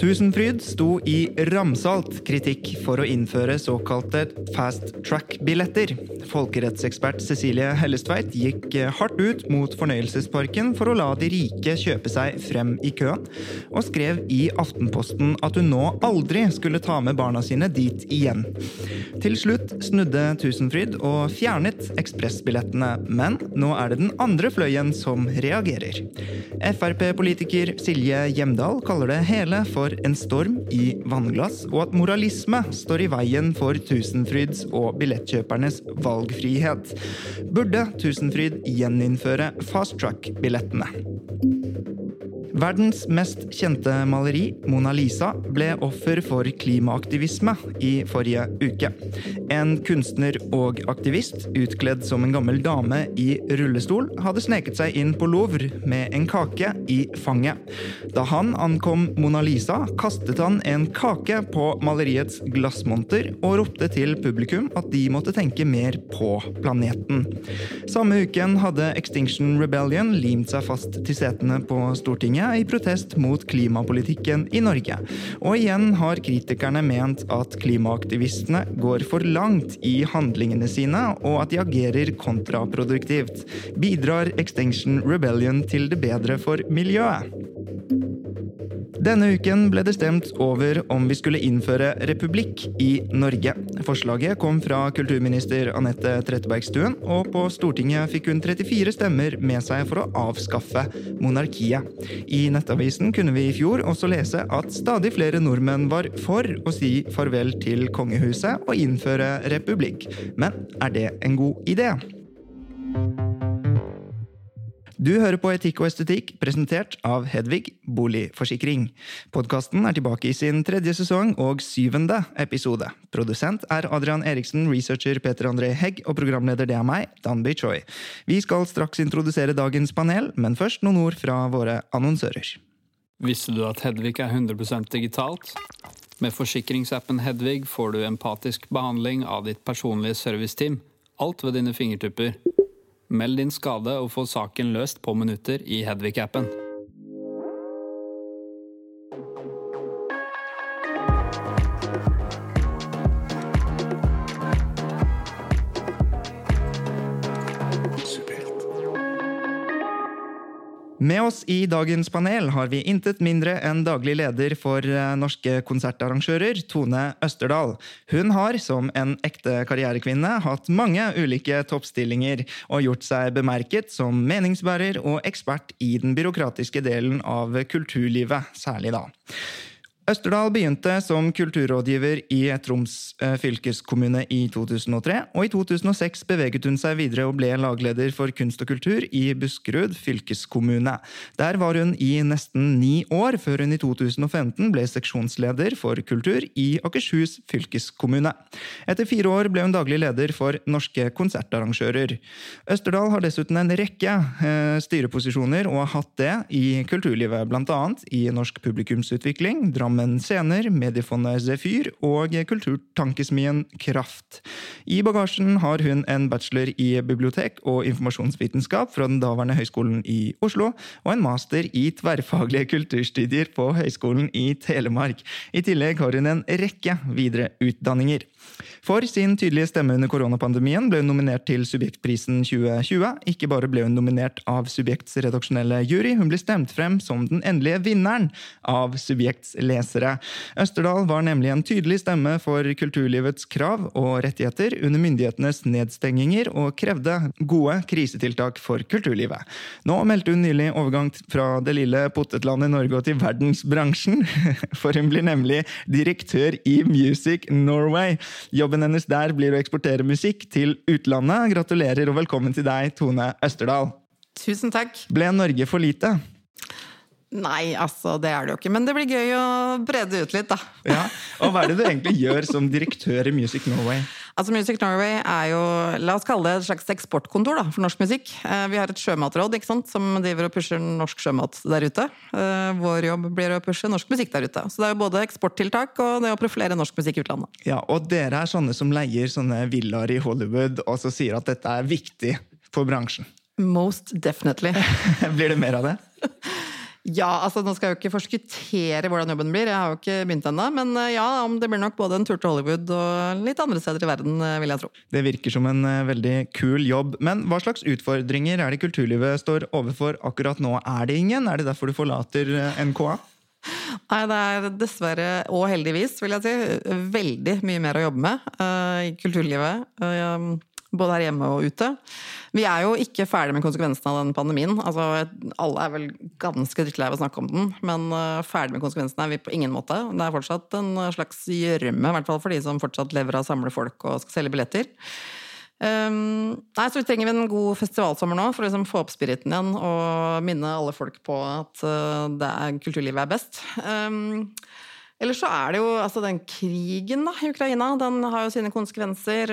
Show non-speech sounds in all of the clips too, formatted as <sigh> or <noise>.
Tusenfryd sto i ramsalt kritikk for å innføre såkalte fast track-billetter. Folkerettsekspert Cecilie Hellestveit gikk hardt ut mot fornøyelsesparken for å la de rike kjøpe seg frem i køen, og skrev i Aftenposten at hun nå aldri skulle ta med barna sine dit igjen. Til slutt snudde Tusenfryd og fjernet ekspressbillettene, men nå er det den andre fløyen som reagerer. Frp-politiker Silje Hjemdal kaller det hele for en storm i vannglass, og at moralisme står i veien for Tusenfryds og billettkjøpernes valgfrihet. Burde Tusenfryd gjeninnføre fast track-billettene? Verdens mest kjente maleri, Mona Lisa, ble offer for klimaaktivisme i forrige uke. En kunstner og aktivist utkledd som en gammel dame i rullestol hadde sneket seg inn på Louvre med en kake i fanget. Da han ankom Mona Lisa, kastet han en kake på maleriets glassmonter og ropte til publikum at de måtte tenke mer på planeten. Samme uken hadde Extinction Rebellion limt seg fast til setene på Stortinget i protest mot klimapolitikken i Norge. Og igjen har kritikerne ment at klimaaktivistene går for langt i handlingene sine, og at de agerer kontraproduktivt. Bidrar Extinction Rebellion til det bedre for miljøet? Denne uken ble det stemt over om vi skulle innføre republikk i Norge. Forslaget kom fra kulturminister Anette Trettebergstuen, og på Stortinget fikk hun 34 stemmer med seg for å avskaffe monarkiet. I Nettavisen kunne vi i fjor også lese at stadig flere nordmenn var for å si farvel til kongehuset og innføre republikk. Men er det en god idé? Du hører på Etikk og estetikk, presentert av Hedvig Boligforsikring. Podkasten er tilbake i sin tredje sesong og syvende episode. Produsent er Adrian Eriksen, researcher Peter André Hegg og programleder det er meg, Danby Choi. Vi skal straks introdusere dagens panel, men først noen ord fra våre annonsører. Visste du at Hedvig er 100% digitalt? Med forsikringsappen Hedvig får du empatisk behandling av ditt personlige serviceteam. Alt ved dine fingertupper. Meld din skade og få saken løst på minutter i Hedvig-appen. Med oss i dagens panel har vi intet mindre enn daglig leder for eh, Norske konsertarrangører, Tone Østerdal. Hun har, som en ekte karrierekvinne, hatt mange ulike toppstillinger og gjort seg bemerket som meningsbærer og ekspert i den byråkratiske delen av kulturlivet, særlig da. Østerdal begynte som kulturrådgiver i Troms eh, fylkeskommune i 2003, og i 2006 beveget hun seg videre og ble lagleder for kunst og kultur i Buskerud fylkeskommune. Der var hun i nesten ni år, før hun i 2015 ble seksjonsleder for kultur i Akershus fylkeskommune. Etter fire år ble hun daglig leder for Norske konsertarrangører. Østerdal har dessuten en rekke eh, styreposisjoner, og har hatt det i kulturlivet, bl.a. i Norsk publikumsutvikling, Drammen Drammen Scener, Mediefondet Zefyr og kulturtankesmien Kraft. I bagasjen har hun en bachelor i bibliotek og informasjonsvitenskap fra den daværende Høgskolen i Oslo, og en master i tverrfaglige kulturstudier på Høgskolen i Telemark. I tillegg har hun en rekke videreutdanninger. For sin tydelige stemme under koronapandemien ble hun nominert til Subjektprisen 2020. Ikke bare ble hun nominert av Subjekts redaksjonelle jury, hun ble stemt frem som den endelige vinneren av Subjekts ledelse kinesere. Østerdal var nemlig en tydelig stemme for kulturlivets krav og rettigheter under myndighetenes nedstenginger, og krevde gode krisetiltak for kulturlivet. Nå meldte hun nylig overgang fra det lille potetlandet Norge og til verdensbransjen, <laughs> for hun blir nemlig direktør i Music Norway. Jobben hennes der blir å eksportere musikk til utlandet. Gratulerer og velkommen til deg, Tone Østerdal. Tusen takk. Ble Norge for lite? Nei, altså det er det jo ikke. Men det blir gøy å brede ut litt, da. Ja, Og hva er det du egentlig gjør som direktør i Music Norway? Altså Music Norway er jo, la oss kalle det et slags eksportkontor da, for norsk musikk. Eh, vi har et sjømatråd ikke sant, som driver og pusher norsk sjømat der ute. Eh, vår jobb blir å pushe norsk musikk der ute. Så det er jo både eksporttiltak og det å profilere norsk musikk i utlandet. Ja, Og dere er sånne som leier sånne villaer i Hollywood og så sier at dette er viktig for bransjen. Most definitely. <laughs> Blir det mer av det? <laughs> Ja, altså nå skal jeg jo ikke forskuttere hvordan jobben blir, jeg har jo ikke begynt ennå. Men ja, om det blir nok både en tur til Hollywood og litt andre steder i verden, eh, vil jeg tro. Det virker som en eh, veldig kul jobb. Men hva slags utfordringer er det kulturlivet står overfor akkurat nå? Er det ingen? Er det derfor du forlater NKA? Nei, det er dessverre, og heldigvis, vil jeg si, veldig mye mer å jobbe med uh, i kulturlivet. Uh, både her hjemme og ute. Vi er jo ikke ferdig med konsekvensene av den pandemien. Altså, alle er vel ganske drittlei av å snakke om den, men uh, ferdig med konsekvensene er vi på ingen måte. Det er fortsatt en slags gjørme, i hvert fall for de som fortsatt lever av å samle folk og skal selge billetter. Um, nei, så vi trenger en god festivalsommer nå for å liksom få opp spiriten igjen og minne alle folk på at uh, er, kulturlivet er best. Um, eller så er det jo altså den krigen da, i Ukraina. Den har jo sine konsekvenser.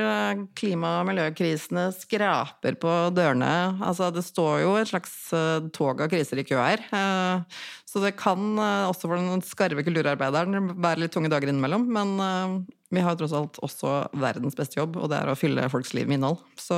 Klima- og miljøkrisene skraper på dørene. Altså det står jo et slags uh, tog av kriser i kø her. Uh, så det kan også for den skarve kulturarbeideren være litt tunge dager innimellom. Men vi har jo tross alt også verdens beste jobb, og det er å fylle folks liv med innhold. Så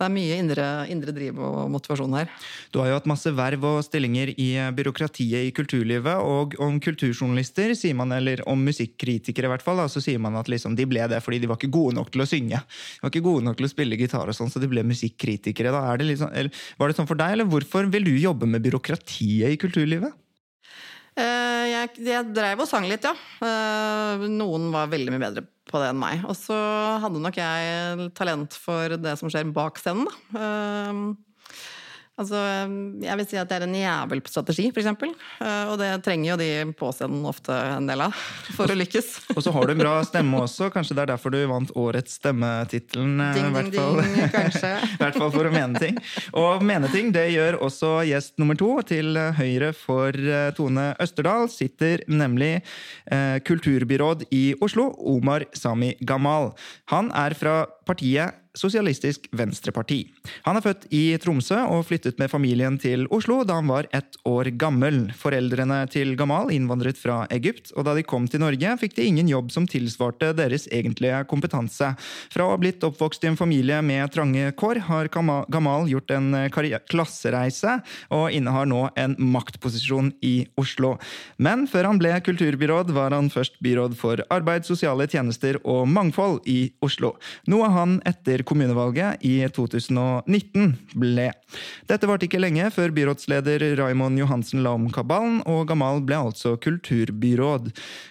det er mye indre, indre, driv og motivasjon her. Du har jo hatt masse verv og stillinger i byråkratiet i kulturlivet. Og om kulturjournalister, sier man, eller om musikkritikere i hvert fall, så sier man at liksom de ble det fordi de var ikke gode nok til å synge. De var ikke gode nok til å spille gitar, og sånn, så de ble musikkritikere. Da. Det liksom, var det sånn for deg, eller hvorfor vil du jobbe med byråkratiet i kulturlivet? Uh, jeg, jeg drev og sang litt, ja. Uh, noen var veldig mye bedre på det enn meg. Og så hadde nok jeg talent for det som skjer bak scenen, da. Altså, jeg vil si at det er en jævelstrategi, f.eks. Og det trenger jo de påseende ofte en del av for å lykkes. <laughs> Og så har du en bra stemme også. Kanskje det er derfor du vant årets stemmetittelen. Kanskje. <laughs> I hvert fall for å mene ting. Og mene ting det gjør også gjest nummer to. Til høyre for Tone Østerdal sitter nemlig eh, kulturbyråd i Oslo, Omar Sami Gamal. Han er fra partiet Sosialistisk Venstreparti. Han er født i Tromsø og flyttet med familien til Oslo da han var ett år gammel. Foreldrene til Gamal innvandret fra Egypt, og da de kom til Norge, fikk de ingen jobb som tilsvarte deres egentlige kompetanse. Fra å ha blitt oppvokst i en familie med trange kår, har Gamal gjort en klassereise og innehar nå en maktposisjon i Oslo. Men før han ble kulturbyråd, var han først byråd for arbeid, sosiale tjenester og mangfold i Oslo. Noe han etter kommunevalget i 2019 ble. Dette varte ikke lenge før byrådsleder Raimond Johansen la om kabalen, og Gamal ble altså kulturbyråd.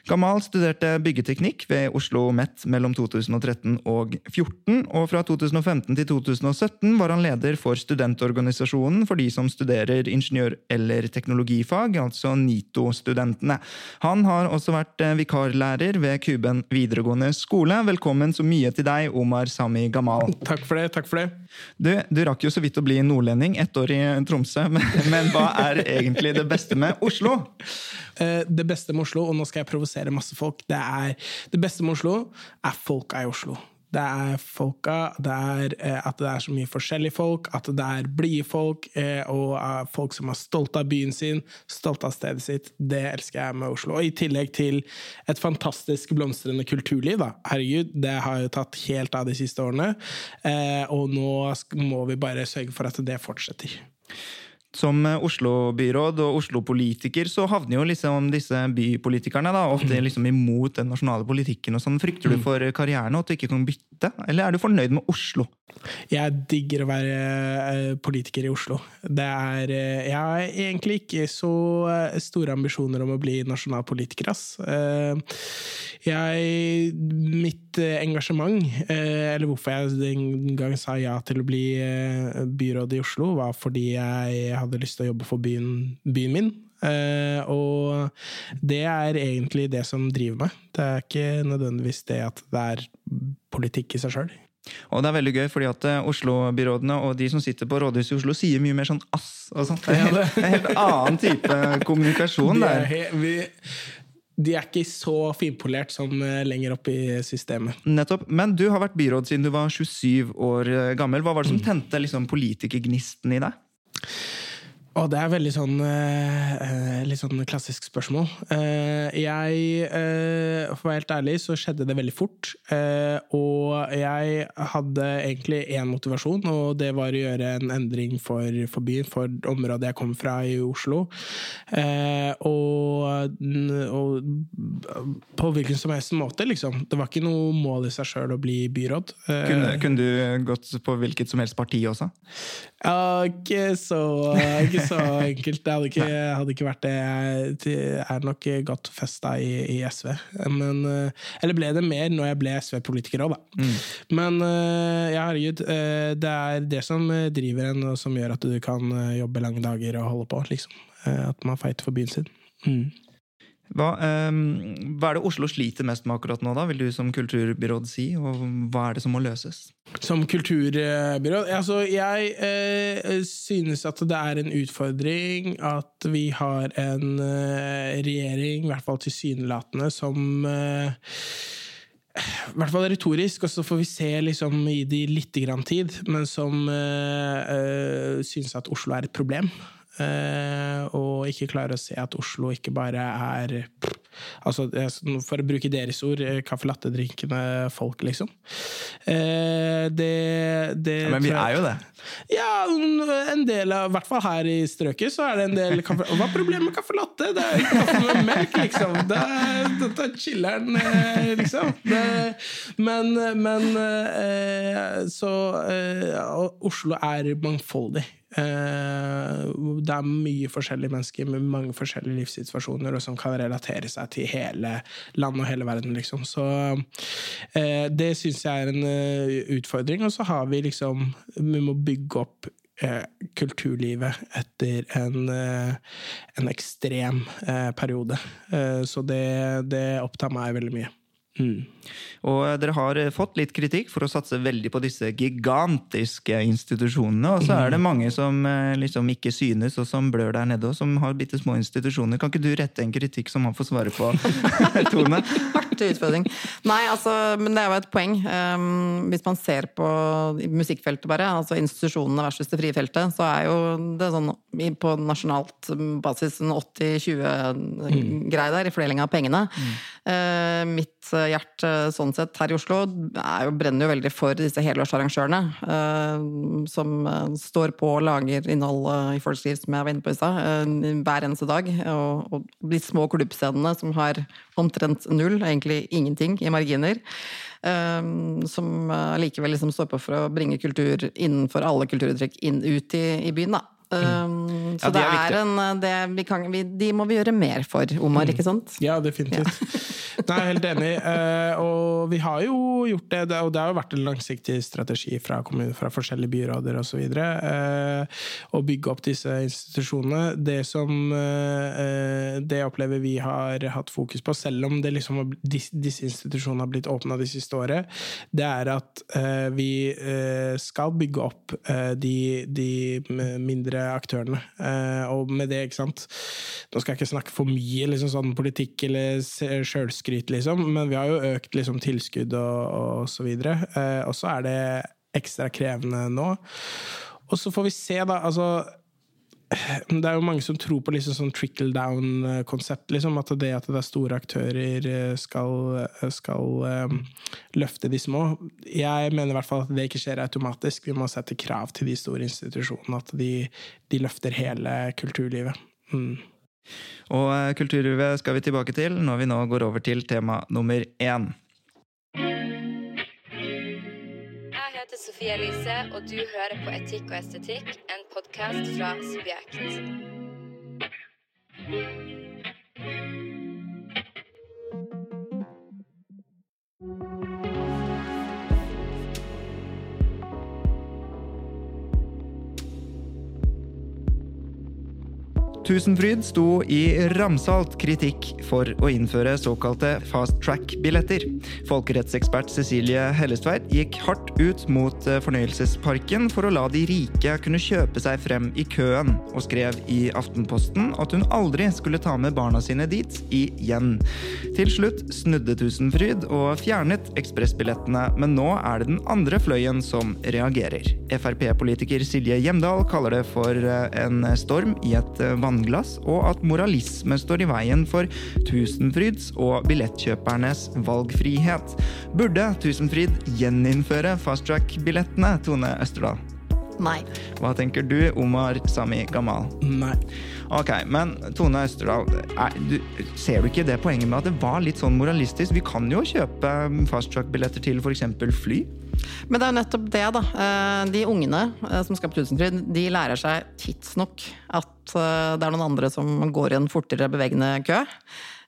Gamal studerte byggeteknikk ved Oslo Met mellom 2013 og 2014, og fra 2015 til 2017 var han leder for studentorganisasjonen for de som studerer ingeniør- eller teknologifag, altså NITO-studentene. Han har også vært vikarlærer ved Kuben videregående skole. Velkommen så mye til deg, Omar Sami Gamal. <laughs> Takk for det. takk for det. Du, du rakk jo så vidt å bli nordlending, ett år i Tromsø. Men, men, hva er egentlig det beste med Oslo? <laughs> Eh, det beste med Oslo, og nå skal jeg provosere masse folk, det, er, det beste med Oslo er folka i Oslo. Det er folka, det er eh, at det er så mye forskjellige folk, at det er blide folk, eh, og folk som er stolte av byen sin, stolte av stedet sitt. Det elsker jeg med Oslo. Og i tillegg til et fantastisk blomstrende kulturliv. Da. Herregud, det har jo tatt helt av de siste årene, eh, og nå må vi bare sørge for at det fortsetter. Som Oslo-byråd og Oslo-politiker så havner jo liksom disse bypolitikerne da, ofte mm. liksom imot den nasjonale politikken. og sånn. Frykter du mm. for karrieren og at du ikke kan bytte, eller er du fornøyd med Oslo? Jeg digger å være eh, politiker i Oslo. Det er eh, Jeg har egentlig ikke så eh, store ambisjoner om å bli nasjonalpolitiker, ass. Jeg Mitt engasjement, eller hvorfor jeg den gang sa ja til å bli byråd i Oslo, var fordi jeg hadde lyst til å jobbe for byen, byen min. Uh, og det er egentlig det som driver meg. Det er ikke nødvendigvis det at det er politikk i seg sjøl. Og det er veldig gøy, fordi at eh, Oslo-byrådene og de som sitter på rådhuset i Oslo, sier mye mer sånn ass og sånt. Det er en helt, annen type <laughs> kommunikasjon der. De er, vi, de er ikke så finpolert som eh, lenger opp i systemet. Nettopp. Men du har vært byråd siden du var 27 år eh, gammel. Hva var det som tente liksom, politikergnisten i deg? Og det er veldig sånn uh, litt sånn klassisk spørsmål. Uh, jeg uh, For å være helt ærlig så skjedde det veldig fort. og jeg hadde egentlig én motivasjon, og det var å gjøre en endring for, for byen, for området jeg kom fra i Oslo. Og, og, på hvilken som helst måte, liksom. Det var ikke noe mål i seg sjøl å bli byråd. Kunne, kunne, du gått på hvilket som helst parti også? Ja, ikke så, ikke så enkelt. Det hadde ikke, hadde ikke vært det. Jeg er nok godt festa i, i, SV. Men, eh, eller ble det mer når jeg ble SV-politiker òg, da. Mm. Men eh, ja, herregud. Eh, det er det som driver en, og som gjør at du kan jobbe lange dager og holde på. liksom. At man fighter for byen sin. Mm. Hva, um, hva, er det Oslo sliter mest med akkurat nå, da, vil du som kulturbyråd si? Og hva er det som må løses? Som kulturbyråd? Altså, jeg eh, synes at det er en utfordring at vi har en eh, regjering, i hvert fall tilsynelatende, som eh, i hvert fall retorisk, og så får vi se liksom, i de lite grann tid, men som øh, synes at Oslo er et problem. Eh, og ikke klarer å se at Oslo ikke bare er altså, For å bruke deres ord, eh, caffè latte-drinkende folk, liksom. Eh, det, det Men vi er jo det. Ja, en del av I hvert fall her i strøket så er det en del kaffe... Hva er problemet med caffè latte? Det er kaffe med melk, liksom. Det er, dette er chiller'n, liksom. Det, men, men Så Oslo er mangfoldig. Eh, det er mye forskjellige mennesker med mange forskjellige livssituasjoner, og som kan relatere seg til hele landet og hele verden, liksom. Så eh, det syns jeg er en eh, utfordring. Og så har vi liksom Vi må opp kulturlivet etter en, en ekstrem periode. Så det, det opptar meg veldig mye. Mm. Og dere har fått litt kritikk for å satse veldig på disse gigantiske institusjonene. Og så er det mange som eh, liksom ikke synes, og som blør der nede, og som har bitte små institusjoner. Kan ikke du rette en kritikk som han får svare på, <laughs> Tone? Artig utfordring. Nei, altså, men det er jo et poeng. Um, hvis man ser på musikkfeltet, bare, altså institusjonene versus det frie feltet, så er jo det sånn på nasjonalt basis en 80-20-greie der i fordeling av pengene. Mm. Uh, mitt hjerte sånn sett her i Oslo jo, brenner jo veldig for disse helårsarrangørene. Som står på og lager innhold i folks liv, som jeg var inne på i stad, hver eneste dag. Og, og, de små klubbscenene som har omtrent null, egentlig ingenting, i marginer. som likevel liksom står på for å bringe kultur innenfor alle kulturuttrykk inn ut i, i byen. da. Um, så ja, det er, en det kan, vi, De må vi gjøre mer for, Omar, mm. ikke sant? Ja, definitivt. Ja. Nei, helt enig. Uh, og vi har jo gjort det, og det har jo vært en langsiktig strategi fra kommuner, fra forskjellige byråder osv. Uh, å bygge opp disse institusjonene. Det som uh, Det opplever vi har hatt fokus på, selv om det liksom, disse institusjonene har blitt åpna de siste året, det er at vi skal bygge opp de, de mindre aktørene. Eh, og med det, ikke sant Nå skal jeg ikke snakke for mye liksom, sånn politikk eller sjølskryt, liksom, men vi har jo økt liksom, tilskudd og, og så videre. Eh, og så er det ekstra krevende nå. Og så får vi se, da. altså det er jo mange som tror på liksom sånn trickle down-konsept. Liksom, at det at det er store aktører eh, skal, eh, skal um, løfte de små. Jeg mener i hvert fall at det ikke skjer automatisk. Vi må sette krav til de store institusjonene. At de, de løfter hele kulturlivet. Mm. Og kulturlivet skal vi tilbake til når vi nå går over til tema nummer én. Sofie Elise, og du hører på Etikk og estetikk, en podkast fra Subjekt. Tusenfryd sto i ramsalt kritikk for å innføre såkalte fast track-billetter. Folkerettsekspert Cecilie Hellestveit gikk hardt ut mot eh, fornøyelsesparken for å la de rike kunne kjøpe seg frem i køen, og skrev i Aftenposten at hun aldri skulle ta med barna sine dit igjen. Til slutt snudde Tusenfryd og fjernet ekspressbillettene, men nå er det den andre fløyen som reagerer. Frp-politiker Silje Hjemdal kaller det for eh, en storm i et eh, vannglass, og at moralisme står i veien for Tusenfryds og billettkjøpernes valgfrihet. Burde Tusenfryd gjeninnføre fasttrack-billettene, Tone Østerdal? Nei. Hva tenker du, Omar Sami Gamal? Nei. Ok, men Tone Østerdal, er, du, ser du ikke det poenget med at det var litt sånn moralistisk? Vi kan jo kjøpe fasttrack-billetter til f.eks. fly. Men det er jo nettopp det, da. Eh, De ungene eh, som skal på Tusenfryd, de lærer seg tidsnok at eh, det er noen andre som går i en fortere bevegende kø.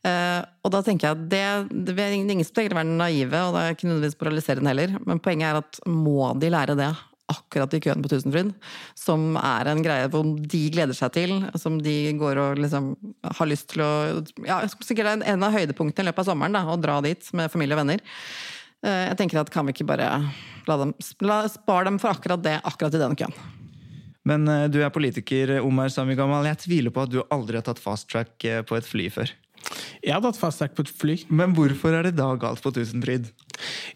Og da tenker jeg at det, det er ingen som trenger å være naive, og det er ikke nødvendigvis moraliserende heller, men poenget er at må de lære det akkurat i køen på Tusenfryd, som er en greie hvor de gleder seg til, som de går og liksom har lyst til å Ja, sikkert en av høydepunktene i løpet av sommeren, da, å dra dit med familie og venner. Eh, Jeg tenker at kan vi ikke bare la dem, la, spare dem for akkurat det, akkurat i den køen. Men eh, du er politiker, Omar Sami Gamal. Jeg tviler på at du aldri har tatt fast track eh, på et fly før. Jeg har tatt fast fasttrack på et fly. Men hvorfor er det da galt på Tusenfryd?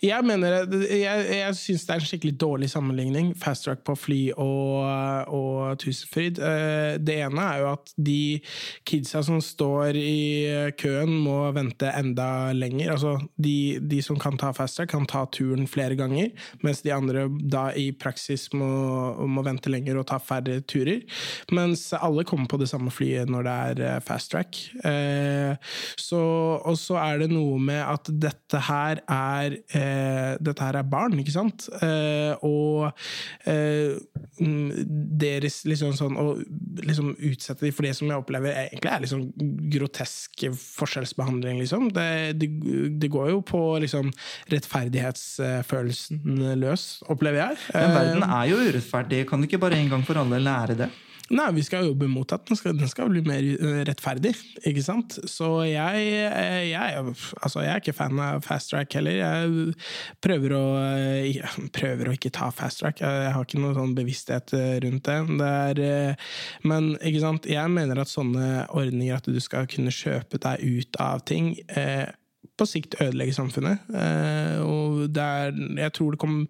Jeg mener, jeg, jeg syns det er en skikkelig dårlig sammenligning, fast track på fly og, og Tusenfryd. Eh, Det ene er jo at de kidsa som står i køen, må vente enda lenger. Altså, de, de som kan ta fast track, kan ta turen flere ganger, mens de andre da i praksis må, må vente lenger og ta færre turer. Mens alle kommer på det samme flyet når det er eh, fast track. Eh, Så, og så er det noe med at dette her er eh, dette her er barn, ikke sant? Eh, og eh, mm, deres liksom sånn Å liksom utsette dem for det som jeg opplever egentlig er liksom grotesk forskjellsbehandling, liksom. Det, det, det går jo på liksom rettferdighetsfølelsen løs, opplever jeg. Men verden er jo urettferdig. Kan du ikke bare en gang for alle lære det? Nei, vi skal jobbe mot at den skal, den skal bli mer eh, rettferdig, ikke sant? Så jeg, eh, jeg, altså jeg er ikke fan av fast track heller. Jeg prøver å, eh, prøver å ikke ta fast track. Jeg har ikke noen sånn bevissthet rundt det. det er, men ikke sant? jeg mener at sånne ordninger, at du skal kunne kjøpe deg ut av ting, eh, på sikt ødelegge samfunnet. Eh, og det er, jeg tror det kom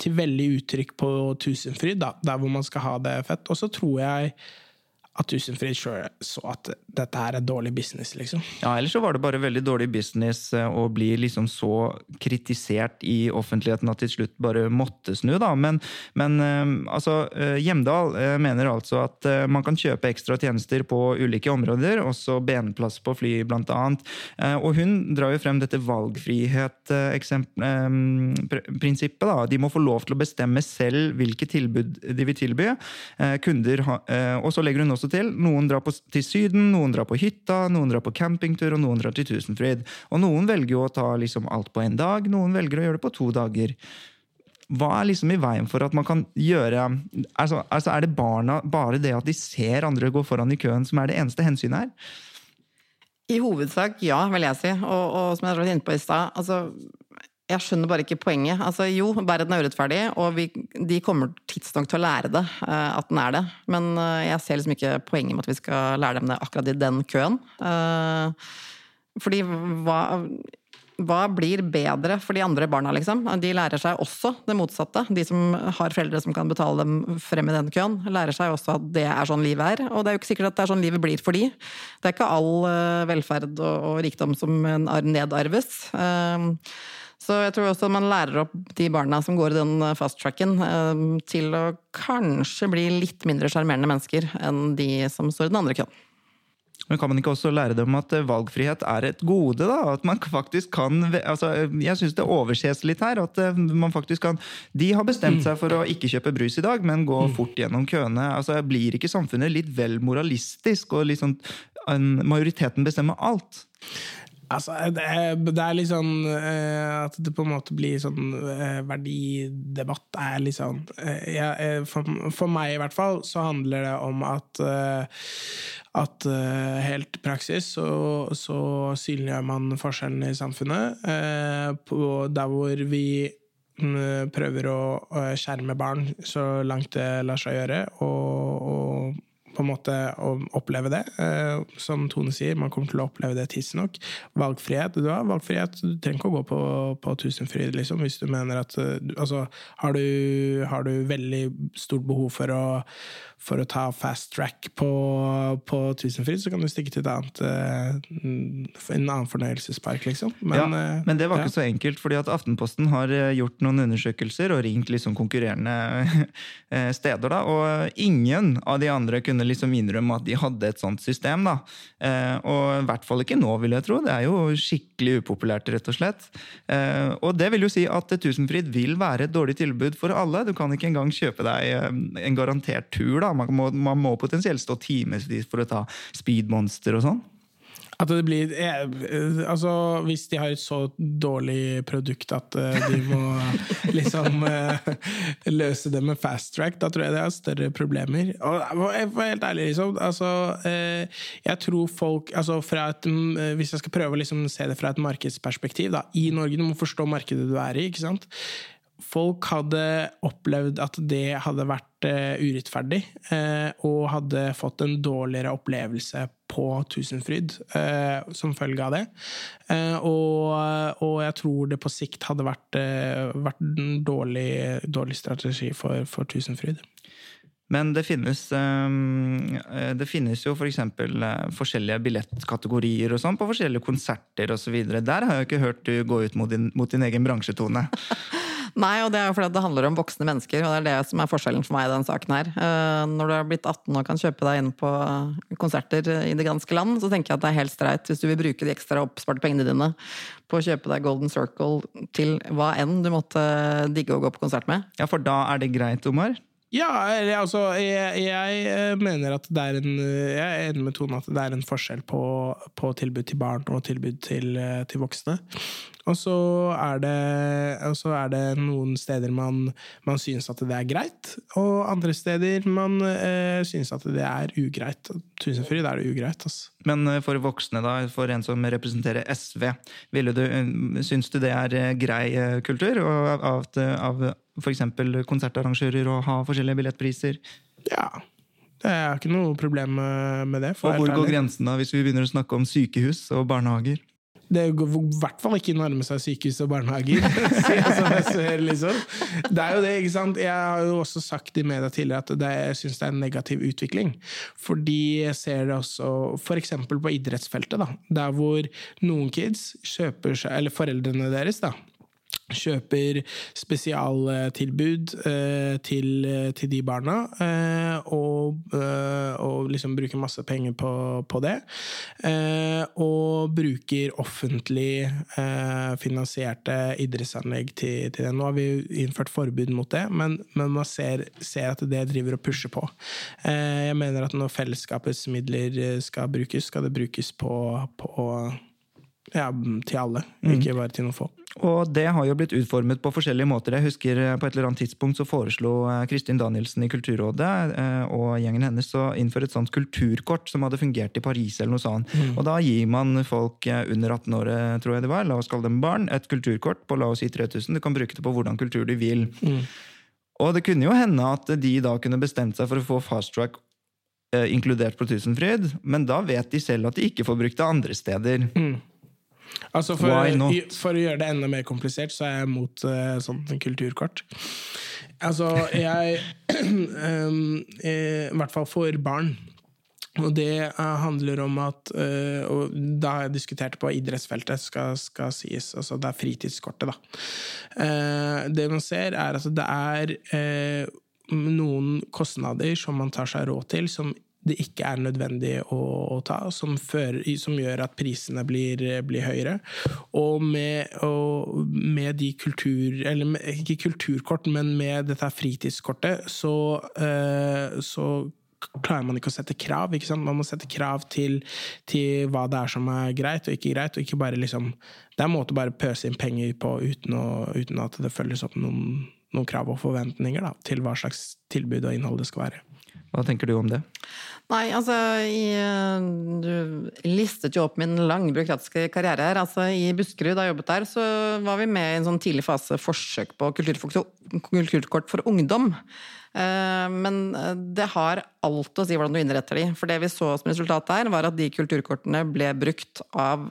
til veldig uttrykk på Tusenfryd, da, der hvor man skal ha det fett. Og så tror jeg at Tusenfryd sjøl så at dette her er dårlig business, liksom. Ja, ellers så var det bare veldig dårlig business eh, å bli liksom så kritisert i offentligheten at til slutt bare måtte snu, da. Men, men eh, altså, eh, Hjemdal mener altså at man kan kjøpe ekstra tjenester på ulike områder, også benplass på fly, blant annet. Og hun drar jo frem dette valgfrihet-prinsippet, da. De må få lov til å bestemme selv hvilke tilbud de vil tilby. Kunder og så legger hun også til noen drar på, til Syden, noen drar på hytta, noen drar på campingtur, og noen drar til Tusenfryd. Og noen velger jo å ta liksom alt på en dag, noen velger å gjøre det på to dager. Hva er liksom i veien for at man kan gjøre altså, altså Er det barna bare det at de ser andre gå foran i køen, som er det eneste hensynet her? I hovedsak ja, vil jeg si. Og, og som jeg var inne på i stad, altså jeg skjønner bare ikke poenget. Altså, jo, verden er urettferdig, og vi, de kommer tidsnok til å lære det, eh, at den er det. Men eh, jeg ser liksom ikke poenget med at vi skal lære dem det akkurat i den køen. Eh, fordi hva, hva blir bedre for de andre barna, liksom? De lærer seg også det motsatte. De som har foreldre som kan betale dem frem i den køen, lærer seg også at det er sånn livet er. Og det er jo ikke sikkert at det er sånn livet blir for de. Det er ikke all velferd og, og rikdom som nedarves. Så jeg tror også man lærer opp de barna som går i den fast-tracken, til å kanskje bli litt mindre sjarmerende mennesker enn de som står i den andre køen. Men kan man ikke også lære dem at eh, valgfrihet er et gode? da? At man <laughs> faktisk kan, altså, Jeg syns det overses litt her. at eh, man faktisk kan, De har bestemt seg for å ikke kjøpe brus i dag, men gå fort gjennom køene. altså Blir ikke samfunnet litt vel moralistisk, og liksom majoriteten bestemmer alt? Altså, det det er litt sånn eh, At det på en måte blir sånn eh, verdidebatt er litt sånn eh, for, for meg i hvert fall så handler det om at at helt praksis så, så synliggjør man forskjellene i samfunnet. der hvor vi mm, prøver å skjerme barn så langt det lar seg gjøre, og, og på en måte å oppleve det. Eh, som Tone sier, man kommer til å oppleve det tidsnok. Valgfrihet. Du har valgfrihet, du trenger ikke å gå på, på Tusenfryd, liksom, hvis du mener at eh, Altså, har du, har du veldig stort behov for å for å ta fast track på, på Tusenfryd, så kan du stikke til et annet, eh, en annen fornøyelsespark, liksom. Men, ja, eh, men det var ja. ikke så enkelt, fordi at Aftenposten har eh, gjort noen undersøkelser og ringt liksom konkurrerende <laughs> steder. da, Og ingen av de andre kunne liksom innrømme at de hadde et sånt system. da. Og i hvert fall ikke nå, vil jeg tro. Det er jo skikkelig upopulært, rett og slett. Og det vil jo si at Tusenfryd vil være et dårlig tilbud for alle. Du kan ikke engang kjøpe deg en garantert tur. da. Man må, man må potensielt stå timevis for å ta speedmonster og sånn. At det blir eh, eh, Altså, hvis de har et så dårlig produkt at eh, de må <laughs> liksom løse det med fast track, da tror jeg de har større problemer. Og får helt ærlig, liksom altså, Jeg tror folk altså et, mm, Hvis jeg skal prøve å liksom se det fra et markedsperspektiv, da, i Norge, du må forstå markedet du er i, ikke sant? Folk hadde opplevd at det hadde vært eh, urettferdig, eh, og hadde fått en dårligere opplevelse på Tusenfryd eh, som følge av det. Og, og jeg tror det på sikt hadde vært, vært en dårlig, dårlig strategi for, for Tusenfryd. Men det finnes, det finnes jo f.eks. For forskjellige billettkategorier og sånn på forskjellige konserter osv. Der har jeg ikke hørt du gå ut mot din, mot din egen bransjetone. <laughs> Nei, og det er jo fordi det handler om voksne mennesker, og det er det som er forskjellen for meg i den saken her. Eh, Når du er blitt 18 og kan kjøpe deg inn på konserter i det ganske land, så tenker jeg at det er helt streit hvis du vil bruke de ekstra oppsparte pengene dine på å kjøpe deg Golden Circle til hva enn du måtte digge å gå på konsert med. Ja, for da er det greit, Omar? Ja, altså, jeg, jeg eh, mener at det er en Jeg er enig med Tone at det er en forskjell på, på tilbud til barn og tilbud til, eh, til voksne. Og så er det, og så er det noen steder man, man syns at det er greit, og andre steder man eh, syns at det er ugreit. Tusenfryd er det ugreit, altså. Men eh, for voksne, da, for en som representerer SV, ville du, eh, syns du det er eh, grei kultur og av, av, f.eks. konsertarrangører å ha forskjellige billettpriser? Ja. jeg har ikke noe problem med det. Og hvor går grensen da, hvis vi begynner å snakke om sykehus og barnehager? Det går i hvert fall ikke nærme seg sykehus og barnehager. <laughs> liksom. Det er jo det, ikke sant? Jeg har jo også sagt i media tidligere at det, jeg syns det er en negativ utvikling. Fordi jeg ser det også f.eks. på idrettsfeltet, da. Der hvor noen kids kjøper seg, eller foreldrene deres, da. Kjøper spesialtilbud eh, til, til de barna, eh, og, eh, og liksom bruker masse penger på, på det. Eh, og bruker offentlig eh, finansierte idrettsanlegg til, til det. Nå har vi innført forbud mot det, men, men man ser, ser at det driver og pusher på. Eh, jeg mener at når fellesskapets midler eh, skal brukes, skal det brukes på, på ja, til alle, ikke bare til noen få. Og det har jo blitt utformet på forskjellige måter. Jeg husker eh, På et eller annet tidspunkt så foreslo eh, Kristin Danielsen i Kulturrådet eh, og gjengen hennes å innføre et sånt kulturkort som hadde fungert i Paris. eller noe sånt. Og Da gir man folk under 18 år tror jeg det var, la oss kalle dem barn, et kulturkort på la oss si 3000. Du kan bruke det på hvordan kultur du vil. Og det kunne jo hende at de da kunne bestemt seg for å få fast track inkludert på Tusenfryd, men da vet de selv at de ikke får brukt det andre steder. Altså for, for å gjøre det enda mer komplisert, så er jeg mot uh, sånt kulturkort. Altså, jeg <clears throat> um, eh, I hvert fall for barn. Og det uh, handler om at uh, Og da har jeg diskutert på idrettsfeltet, skal, skal sies. Altså det er fritidskortet, da. Uh, det man ser, er at det er eh, noen kostnader som man tar seg råd til, som det ikke er nødvendig å, å ta, som, fører, som, gjør at prisene blir, blir høyere. Og med, og med, de kultur... Eller ikke kulturkort, men med dette fritidskortet, så, uh, så klarer man ikke å sette krav. Man må sette krav til, til, hva det er som er greit og ikke greit. og ikke bare liksom, Det er en måte å bare pøse inn penger på uten, å, uten at det følges opp noen, noen krav og forventninger da, til hva slags tilbud og innhold det skal være. Hva tenker du om det? Nei, altså i, Du listet jo opp min lange byråkratiske karriere her. Altså I Buskerud, da jeg jobbet der, så var vi med i en sånn tidlig fase forsøk på kulturkort for ungdom. Eh, men det har alt å si hvordan du innretter de. For det vi så som resultat der, var at de kulturkortene ble brukt av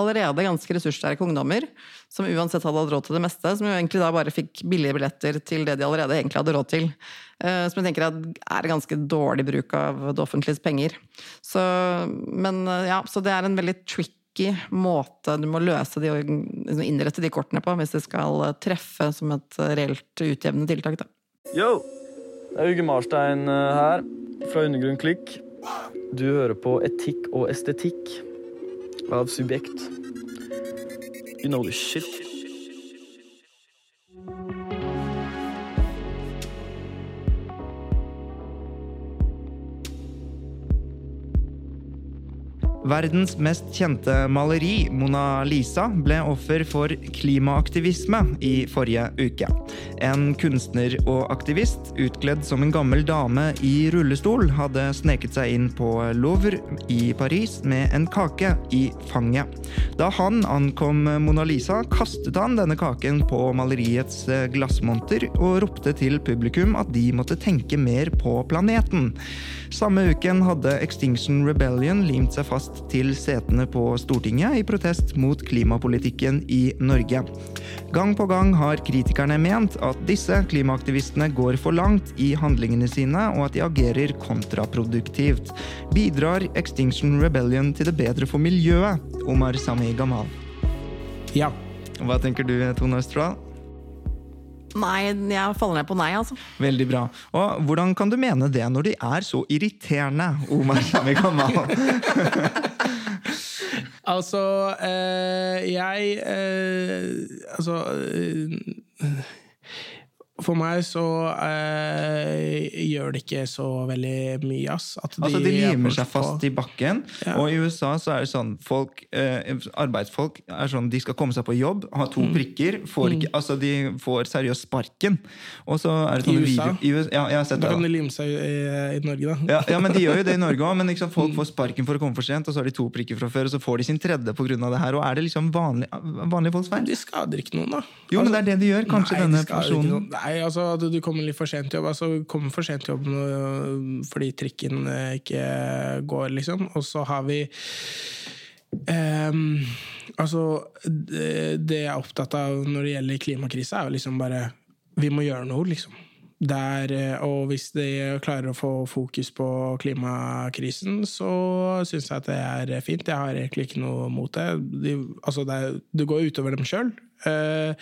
allerede ganske ressurssterke ungdommer, som uansett hadde hatt råd til det meste, som jo egentlig da bare fikk billige billetter til det de allerede egentlig hadde råd til. Eh, som jeg tenker er ganske dårlig bruk av det offentliges penger. Så, men eh, ja, så det er en veldig tricky måte du må løse de, liksom innrette de kortene på, hvis de skal treffe som et reelt utjevnende tiltak. Da. Yo! Det er Uge Marstein eh, her, fra Undergrunn Klikk. Du hører på Etikk og estetikk av Subjekt. You know the shit. Verdens mest kjente maleri, Mona Lisa, ble offer for klimaaktivisme i forrige uke. En kunstner og aktivist utkledd som en gammel dame i rullestol hadde sneket seg inn på Louvre i Paris med en kake i fanget. Da han ankom Mona Lisa, kastet han denne kaken på maleriets glassmonter og ropte til publikum at de måtte tenke mer på planeten. Samme uken hadde Extinction Rebellion limt seg fast til setene på Stortinget i protest mot klimapolitikken i Norge. Gang på gang har kritikerne ment at disse klimaaktivistene går for langt i handlingene sine, og at de agerer kontraproduktivt. Bidrar Extinction Rebellion til det bedre for miljøet? Omar Sami Gamal. Ja. Hva tenker du, Tone Østerdal? Nei, jeg faller ned på nei, altså. Veldig bra. Og hvordan kan du mene det når de er så irriterende, Omar Sami Kamal? <laughs> altså, eh, jeg eh, Altså eh, for meg så eh, gjør det ikke så veldig mye, ass. De, altså, de limer seg fast i bakken. Ja. Og i USA så er det sånn folk, eh, Arbeidsfolk er sånn, de skal komme seg på jobb, ha to mm. prikker. Får ikke, mm. altså, de får seriøst sparken. Og så er det sånne I USA? Video, ja, jeg har sett da kan de lime seg i, i Norge, da. Ja, ja, men de gjør jo det i Norge òg. Men liksom, folk mm. får sparken for å komme for sent, og så har de to prikker fra før, og så får de sin tredje pga. det her. Og er det liksom vanlig, vanlige folks feil? De skader ikke noen, da. Jo, men det er det de gjør. Kanskje nei, denne personen Nei, altså at du kommer litt for sent til jobb. Altså, kommer for sent til jobb fordi trikken eh, ikke går, liksom. Og så har vi um, Altså, det, jeg er opptatt av når det gjelder klimakrise, er jo liksom bare Vi må gjøre noe, liksom. Der, eh, og hvis de klarer å få fokus på klimakrisen, så syns jeg at det er fint. Jeg har egentlig ikke noe mot det. De, altså det, det går utover dem sjøl. Uh,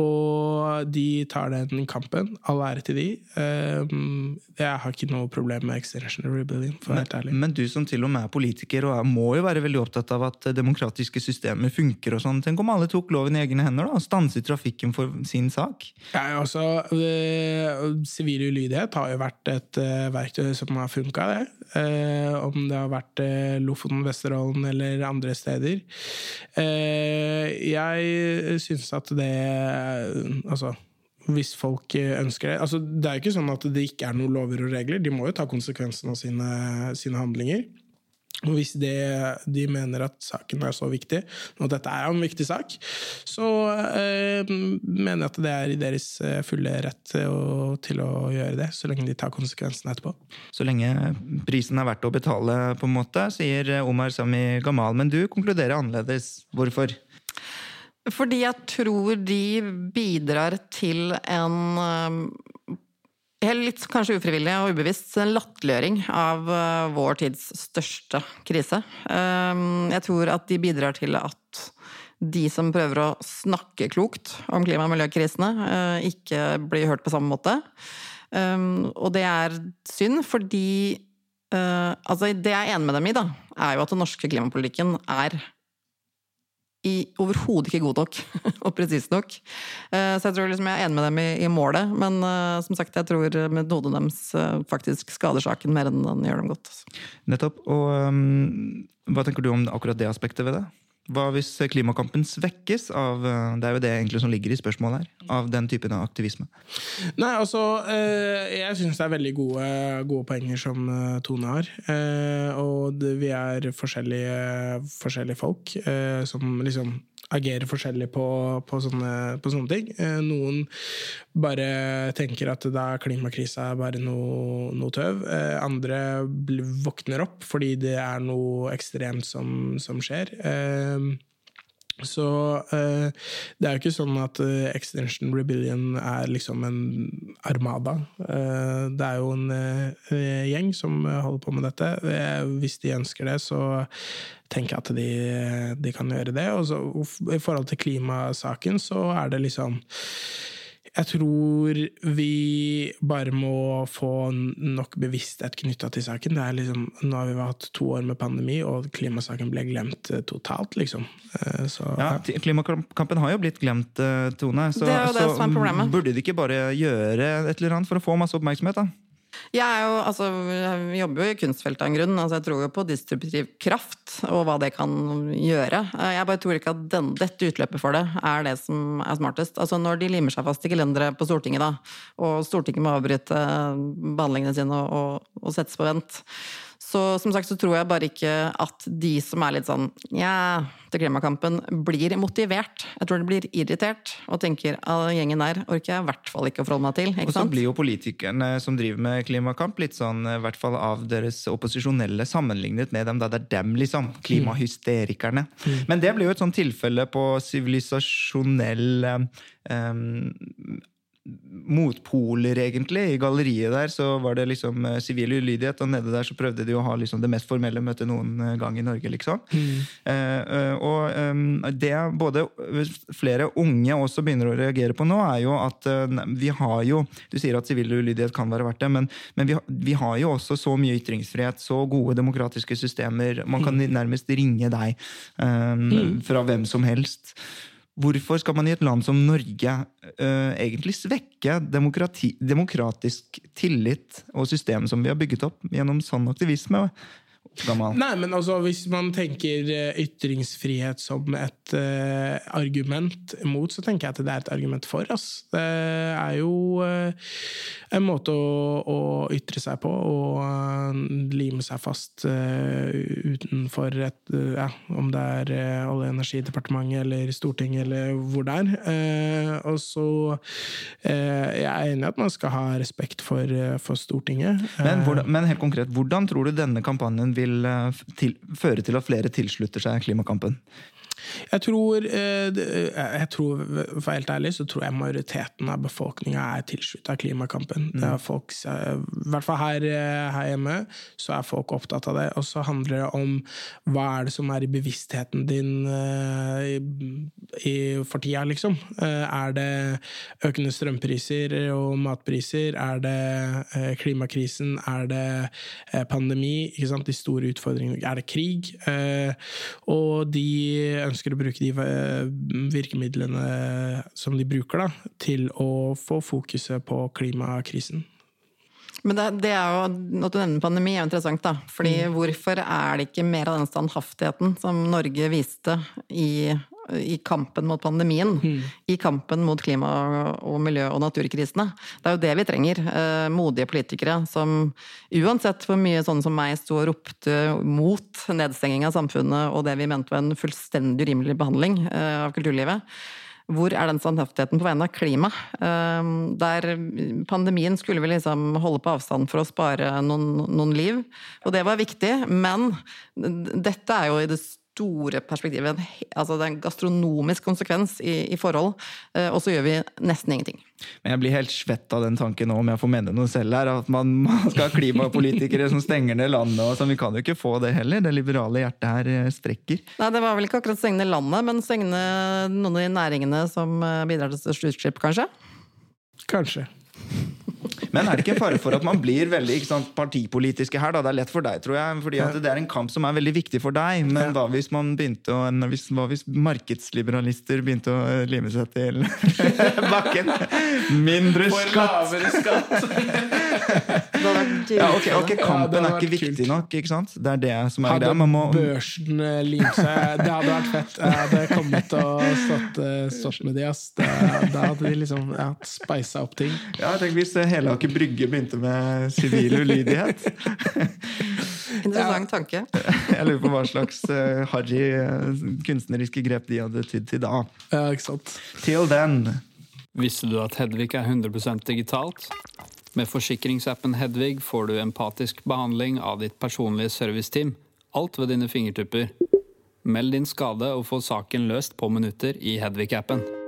og de tar den kampen. All ære til de. Um, jeg har ikke noe problem med Extension Rebellion. for men, helt ærlig. Men du som til og med er politiker og er, må jo være veldig opptatt av at demokratiske systemer funker. og sånn. Tenk om alle tok loven i egne hender da, og stanset trafikken for sin sak? Ja, altså, Sivil ulydighet har jo vært et uh, verktøy som har funka, det. Uh, om det har vært uh, Lofoten, Vesterålen eller andre steder. Jeg syns at det Altså hvis folk ønsker det. Altså, det er jo ikke sånn at det ikke er noen lover og regler. De må jo ta konsekvensen av sine, sine handlinger. Og hvis det, de mener at saken er så viktig, og dette er en viktig sak, så øh, mener jeg at det er i deres eh, fulle rett å, til å, gjøre det, så lenge de tar konsekvensen etterpå. Så lenge prisen er verdt å betale, på en måte, sier Omar Sami Gamal. Men du konkluderer annerledes. Hvorfor? Fordi jeg tror de bidrar til en um, Litt kanskje ufrivillig og ubevisst en latterliggjøring av uh, vår tids største krise. Um, jeg tror at de bidrar til at de som prøver å snakke klokt om klima- og miljøkrisene, ikke blir hørt på samme måte. Og det er synd, fordi eh, altså Det jeg er enig med dem i, da, er jo at den norske klimapolitikken er overhodet ikke god nok <laughs> og presis nok. Eh, så jeg tror liksom jeg er enig med dem i, i målet, men eh, som sagt, jeg tror metoden deres eh, faktisk skader saken mer enn den gjør dem godt. altså. Nettopp. Og um, hva tenker du om akkurat det aspektet ved det? Hva hvis klimakampen svekkes av uh, Det er jo det egentlig som ligger i spørsmålet her. Av den typen av aktivisme. Nei, altså eh, Jeg syns det er veldig gode, gode poenger som eh, Tone har. Eh, og vi er forskjellige, forskjellige folk eh, som liksom agerer forskjellig på, på, sånne, på sånne ting. Eh, noen bare tenker at da klimakrisa er bare noe, noe tøv. Eh, andre våkner opp fordi det er noe ekstremt som, som skjer. Så eh, det er jo ikke sånn at eh, Extension Rebellion er liksom en armada. Eh, det er jo en eh, gjeng som holder på med dette. Eh, hvis de ønsker det, så tenker jeg at de, de kan gjøre det. Og så, I forhold til klimasaken så er det liksom jeg tror vi bare må få nok bevissthet knytta til saken. Det er liksom, nå har vi hatt to år med pandemi, og klimasaken ble glemt eh, totalt, liksom. Eh, Så, Ja, Klimakampen har jo blitt glemt, eh, Tone. Så, Det er jo det så som er problemet. burde de ikke bare gjøre et eller annet for å få masse oppmerksomhet? da? Jeg jo, altså, jeg jobber jo i kunstfeltet av en grunn. Altså, jeg tror jo på distributiv kraft og hva det kan gjøre. Jeg bare tror ikke at den, dette utløpet for det er det som er smartest. Altså, når de limer seg fast i gelenderet på Stortinget, da, og Stortinget må avbryte behandlingene sine og, og, og settes på vent, så som sagt så tror jeg bare ikke at de som er litt sånn ja, til klimakampen, blir motivert. Jeg tror de blir irritert og tenker at gjengen der orker jeg i hvert fall ikke å forholde meg til. Og så blir jo politikerne som driver med klimakamp, litt sånn, eh, i hvert fall av deres opposisjonelle sammenlignet med dem. Da det er dem, liksom. Klimahysterikerne. Men det blir jo et sånn tilfelle på sivilisasjonell em, motpoler, egentlig. I galleriet der så var det liksom eh, sivil ulydighet, og nede der så prøvde de å ha liksom det mest formelle møtet noen eh, gang i Norge, liksom. Eh, eh, og det både flere unge også begynner å reagere på nå, er jo at eh, vi har jo Du sier at sivil ulydighet kan være verdt det, men, men vi, vi har jo også så mye ytringsfrihet, så gode demokratiske systemer. Man kan nærmest ringe deg em, fra hvem som helst. Hvorfor skal man i et land som Norge uh, egentlig svekke demokrati, demokratisk tillit og system som vi har bygget opp gjennom sann aktivisme? Gamal. Nei, men altså, Hvis man tenker eh, ytringsfrihet som et uh, argument mot, så tenker jeg at det er et argument for. Ass. Det er jo uh, en måte å, å ytre seg på og uh, lime seg fast utenfor et ja, Om det er Olje- og energidepartementet eller Stortinget eller hvor det er. Og så Jeg er enig i at man skal ha respekt for, for Stortinget. Men, hvordan, men helt konkret, hvordan tror du denne kampanjen vil eh, til, føre til at flere tilslutter seg klimakampen? Jeg tror, eh, jeg tror, For helt ærlig, så tror jeg majoriteten av befolkninga er tilslutta klimakampen. Det er folk, I hvert fall her, eh, her hjemme så er folk opptatt av det. Og så handler det om hva er det som er i bevisstheten din eh, i, i, for tida, liksom. Eh, Er det økende strømpriser og matpriser? Er det eh, klimakrisen? Er det eh, pandemi? De store utfordringene. Er det krig? Eh, Og de ønsker å bruke de eh, virkemidlene som de bruker, da, til å få fokuset på klimakrisen. Men det, det er jo, At du nevner pandemi, er jo interessant. da. Fordi Hvorfor er det ikke mer av den standhaftigheten som Norge viste i, i kampen mot pandemien? I kampen mot klima- og miljø- og naturkrisene? Det er jo det vi trenger. Eh, modige politikere som uansett hvor mye sånne som meg sto og ropte mot nedstenging av samfunnet og det vi mente var en fullstendig urimelig behandling eh, av kulturlivet, hvor er den standhaftigheten på vegne av klima? Eh, Der pandemien skulle vi liksom holde på avstand for å spare noen, noen liv, og det var viktig, men dette er jo i det store perspektivet en altså det er en gastronomisk konsekvens i, i forhold, eh, og så gjør vi nesten ingenting. Men jeg blir helt svett av den tanken nå, om jeg får mene noe selv her, at man, man skal ha klimapolitikere som stenger ned landet og sånn. Vi kan jo ikke få det heller. Det liberale hjertet her eh, strekker. Nei, det var vel ikke akkurat stengende landet, men stengende noen av de næringene som eh, bidrar til størst utslipp, kanskje? Kanskje. Men er det ikke en fare for at man blir veldig sant, partipolitiske her? da? Det er lett for deg, tror jeg. fordi at det er en kamp som er veldig viktig for deg. Men hva hvis man begynte å, hvis, hva hvis markedsliberalister begynte å eh, lime seg til <laughs> bakken? Mindre skatt! For lavere skatt! <laughs> Hadde vært Ja, ok, okay, Kampen ja, er ikke viktig kult. nok. ikke sant? Det er det som er greia. Hadde må, børsen eh, limt seg Det hadde vært fett. Jeg hadde kommet og stått, eh, stått med de, ass. Da, da hadde de liksom ja, speisa opp ting. ja, tenk Hvis Helaker Brygge begynte med sivil ulydighet. <laughs> Interessant tanke. <laughs> Jeg lurer på hva slags uh, harry eh, kunstneriske grep de hadde tydd til da. Ja, ikke sant? Til den. Visste du at Hedvig er 100% digitalt? Med forsikringsappen Hedvig får du empatisk behandling av ditt personlige serviceteam. Alt ved dine fingertupper. Meld din skade og få saken løst på minutter i Hedvig-appen.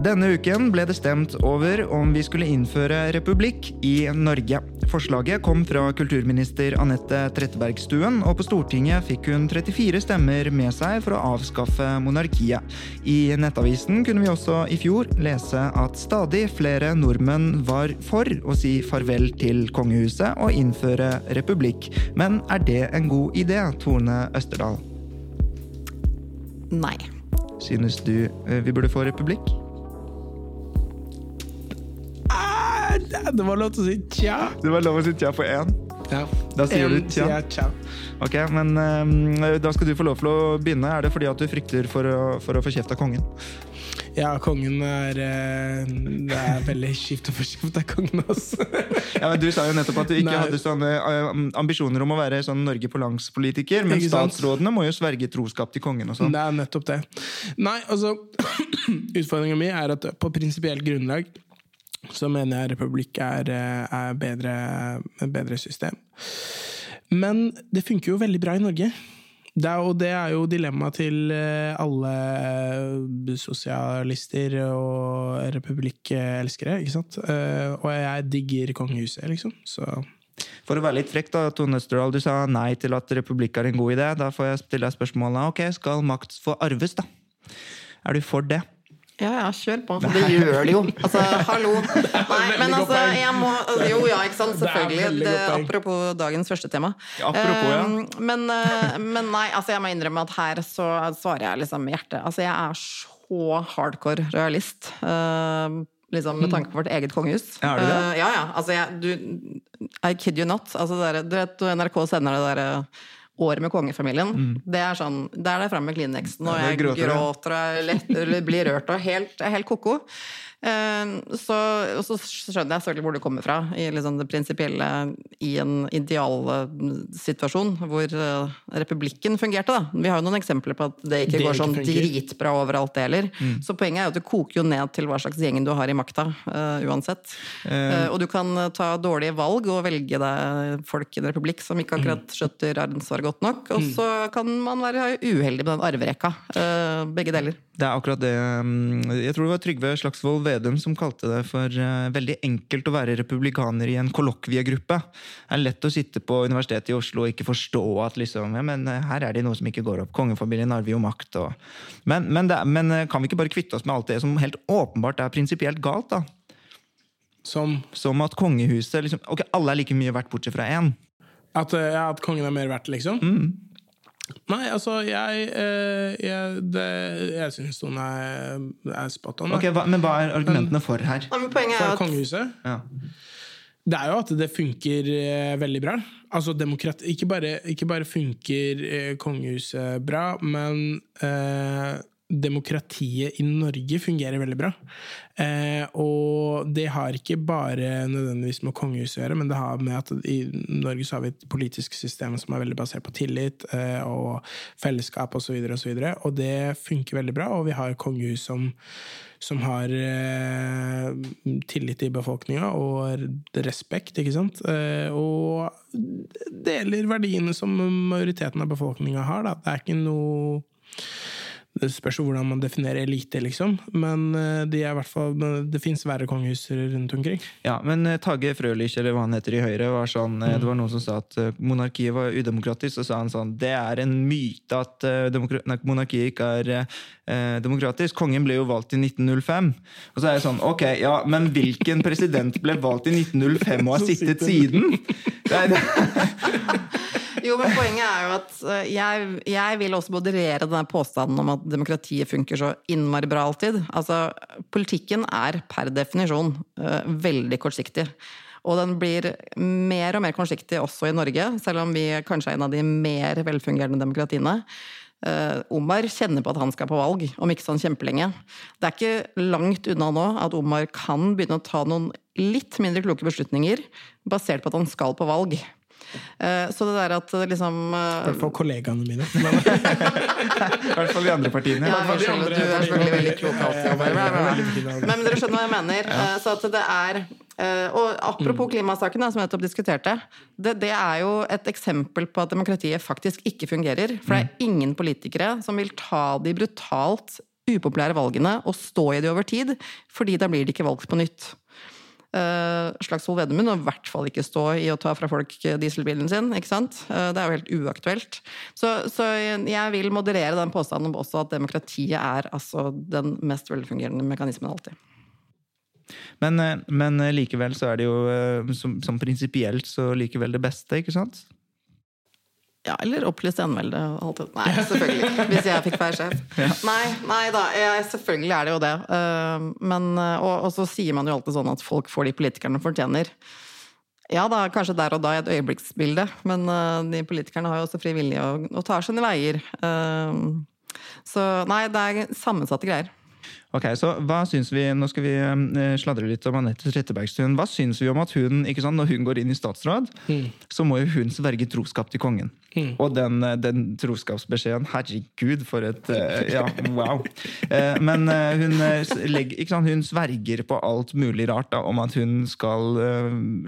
Denne uken ble det stemt over om vi skulle innføre republikk i Norge. Forslaget kom fra kulturminister Anette Trettebergstuen, og på Stortinget fikk hun 34 stemmer med seg for å avskaffe monarkiet. I Nettavisen kunne vi også i fjor lese at stadig flere nordmenn var for å si farvel til kongehuset og innføre republikk. Men er det en god idé, Tone Østerdal? Nei. Synes du eh, vi burde få republikk? Det var lov til å si tja. Det var lov å si tja på én. Ja. Da sier En du tja. sier tja. Ok, men um, da skal du få lov til å begynne. Er det fordi at du frykter for å, for å få kjeft av kongen? Ja, kongen er eh, Det er veldig kjipt å få kjeft av kongen, altså. Ja, men Du sa jo nettopp at du ikke Nei. hadde sånne eh, ambisjoner om å være sånn Norge på langs-politiker, men statsrådene må jo sverge troskap til kongen og sånn. Det er nettopp det. Nei, altså <clears throat> Utfordringa mi er at på prinsipielt grunnlag så mener jeg republikk er, eh, er bedre, et bedre system. Men det funker jo veldig bra i Norge. Det er, og det er jo dilemmaet til eh, alle sosialister og republikkelskere, ikke sant? Eh, Og jeg digger kongehuset, liksom. Så For å være litt frekk, da, Tone Østerdal, du sa nei til at republikk er en god idé. Da får jeg stille deg spørsmålet ok, skal makt få arves, da? Er du for det? Ja, ja, kjør på. Det gjør det jo. Altså, hallo. <laughs> Nei, men altså, jeg må Jo, ja, ikke sant. Selvfølgelig. Det, apropos dagens første tema. Ja, apropos, ja. Eh, Men, eh, men nei, altså, jeg må innrømme at her så svarer jeg liksom med hjertet. Altså, jeg er så hardcore realist. eh, liksom Med tanke på vårt eget kongehus. Er du det? Eh, ja, ja. Altså, jeg, du I kid you not. Altså, det der, du vet, NRK sender det derre Året med kongefamilien. Det er sånn, Der er det fram med Kleenexen, og Mm. Jeg gråter gråter og er lett, blir rørt og helt, helt ko-ko. Eh, Så, og så skjønner jeg selvfølgelig hvor det kommer fra, i liksom det prinsipielle i en idealsituasjon hvor eh, republikken fungerte. Da. Vi har jo noen eksempler på at det ikke Det går ikke sånn funker. dritbra overalt, det heller. Mm. Så poenget er jo at det koker jo ned til hva slags gjeng du har i makta, uh, uansett. Uh, og du kan ta dårlige valg og velge deg folk i en republikk som ikke akkurat skjøtter ansvaret godt nok, og så kan man være uheldig med den arverekka. Uh, begge deler. Det er akkurat det um, Jeg tror det var Trygve Slagsvold Vedum som kalte det for uh, veldig enkelt å være republikaner i en kollokviegruppe. Det er lett å sitte på Universitetet i Oslo og ikke forstå at liksom, ja, men uh, her er det noe som ikke går opp. Kongefamilien arver jo makt. Og... Men, men, det, men uh, kan vi ikke bare kvitte oss med alt det som helt åpenbart er prinsipielt galt? da? som Som at kongehuset liksom, Ok, alle er like mye verdt bortsett fra én. at, ja, at kongen er mer verdt, liksom? Nei, altså, jeg eh, Jeg, det- jeg syns noen er, er spot on. Okay, Ok, hva, Men hva er argumentene for her? Nei, men poenget er For at kongehuset. Ja. Det er jo at det funker eh, veldig bra. Altså demokrati Ikke bare, ikke bare funker eh, kongehuset bra, men eh, demokratiet i Norge fungerer veldig bra. Eh, og det har ikke bare nødvendigvis med kongehuset å gjøre, men det har med at i Norge så har vi et politisk system som er veldig basert på tillit eh, og fellesskap osv., og, så videre, og det funker veldig bra. Og vi har kongehus som, som har eh, tillit i befolkninga og respekt, ikke sant? Eh, og deler verdiene som majoriteten av befolkninga har. Da. Det er ikke noe Det spørs jo hvordan man definerer elite, liksom. Men eh, de er i hvert fall, det fins verre kongehus rundt omkring. Ja, men eh, Tage Frølich, eller hva han heter i Høyre, var sånn, mm. det var noen som sa at eh, monarkiet var udemokratisk. Så sa han sånn det er en myte at eh, monarkiet ikke er eh, demokratisk. Kongen ble jo valgt i 1905. Og så er jeg sånn, ok, ja, men hvilken president ble valgt i 1905 og har <laughs> sittet siden? Det er. <laughs> Jo, men Poenget er jo at eh, jeg, jeg vil også moderere denne påstanden om at demokratiet funker så innmari bra alltid. Altså, Politikken er per definisjon eh, veldig kortsiktig. Og den blir mer og mer kortsiktig også i Norge, selv om vi kanskje er en av de mer velfungerende demokratiene. Eh, Omar kjenner på at han skal på valg om ikke sånn kjempelenge. Det er ikke langt unna nå at Omar kan begynne å ta noen litt mindre kloke beslutninger basert på at han skal på valg. Eh, Så det der at liksom I eh, hvert fall kollegaene mine. <laughs> I hvert fall de andre partiene. ja, jeg skjønner, du er selvfølgelig veldig klok alltid. Men dere skjønner hva jeg mener. Eh, Så at det er eh, Og apropos klimasaken, som jeg nettopp diskuterte. Det, det er jo et eksempel på at demokratiet faktisk ikke fungerer. For det er ingen politikere som vil ta de brutalt upopulære valgene og stå i de over tid, fordi da blir de ikke valgt på nytt. Uh, Slagsvold Vedum må i hvert fall ikke stå i å ta fra folk dieselbilen sin. ikke sant? Eh, det er jo helt uaktuelt. Så, så jeg vil moderere den påstanden om også at demokratiet er altså den mest velfungerende mekanismen alltid. Men, eh, men eh, likevel så er det jo eh, som, som prinsipielt så likevel det beste, ikke sant? Ja, eller opplyst alltid. Nei, selvfølgelig. Hvis jeg fikk være sjef. Nei, nei da, jeg, selvfølgelig er det jo det. Eh, Men, eh, og, og så sier man jo alltid sånn at folk får de politikerne fortjener. Ja da, kanskje der og da i et øyeblikksbilde, men eh, de politikerne har jo også fri vilje og, og tar sine veier. Så nei, det er sammensatte greier. Ok, så hva syns vi, Nå skal vi eh, sladre litt om Anette Trettebergstuen. Hva syns vi om at hun, ikke sant, når hun går inn i statsråd, så må jo hun sverge troskap til kongen? Og den, eh, den troskapsbeskjeden Herregud, for et eh, Ja, wow. <laughs> Men hun, legger, ikke sant, hun sverger på alt mulig rart da, om at hun skal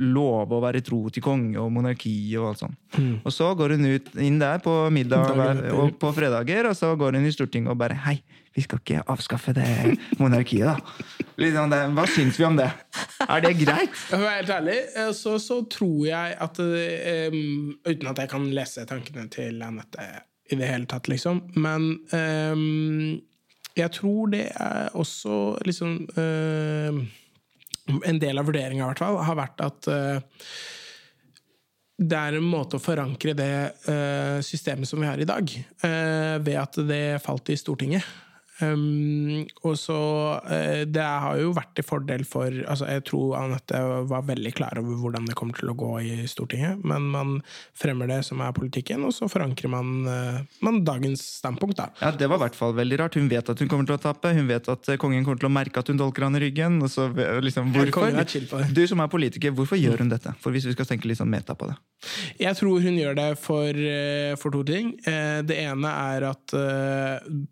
love å være tro til konge og monarki og alt sånt. Og så går hun ut inn der på middag og på fredager, og så går hun i Stortinget og bare Hei, vi skal ikke avskaffe det monarkiet, da. Liksom det, hva syns vi om det? Er det greit? For å være helt ærlig, eh, så, så tror jeg at um, Uten at jeg kan lese tankene til Anette i det hele tatt, liksom. Men um, jeg tror det er også liksom eh, En del av vurderinga, i hvert fall, har vært at uh, det er en måte å forankre det uh, systemet som vi har i dag, uh, ved at det falt i Stortinget. Um, og så uh, Det har jo vært til fordel for altså Jeg tror Anette var veldig klar over hvordan det kommer til å gå i Stortinget, men man fremmer det som er politikken, og så forankrer man, uh, man dagens standpunkt, da. Ja, Det var i hvert fall veldig rart. Hun vet at hun kommer til å tape. Hun vet at eh, kongen kommer til å merke at hun dolker han i ryggen. Og så, liksom, hvorfor? Du som er politiker, hvorfor gjør hun dette? For Hvis vi skal tenke litt sånn meta på det. Jeg tror hun gjør det for, for to ting. Det ene er at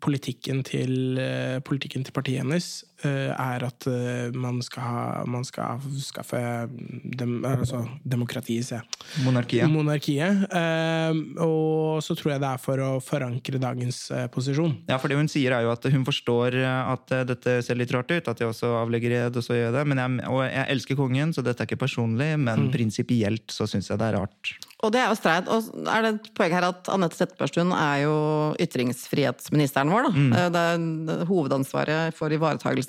politikken til, eh, politikken til partiet hennes er at eh, man skal, ha, man skal skaffe dem, altså, demokratiet, sier jeg. Monarkiet. Monarkiet. Eh, Og så tror jeg det er for å forankre dagens eh, posisjon. Ja, for det hun sier er jo at hun forstår eh, at eh, dette ser litt rart ut, at jeg også avlegger ed, og så gjør jeg det. Men jeg, og jeg elsker kongen, så dette er ikke personlig, men prinsipielt så syns jeg det er rart. Og det er jo streit. Og er det et poeng her at Anette Trettebergstuen er jo ytringsfrihetsministeren vår. Da. Mm. Det er, hovedansvaret for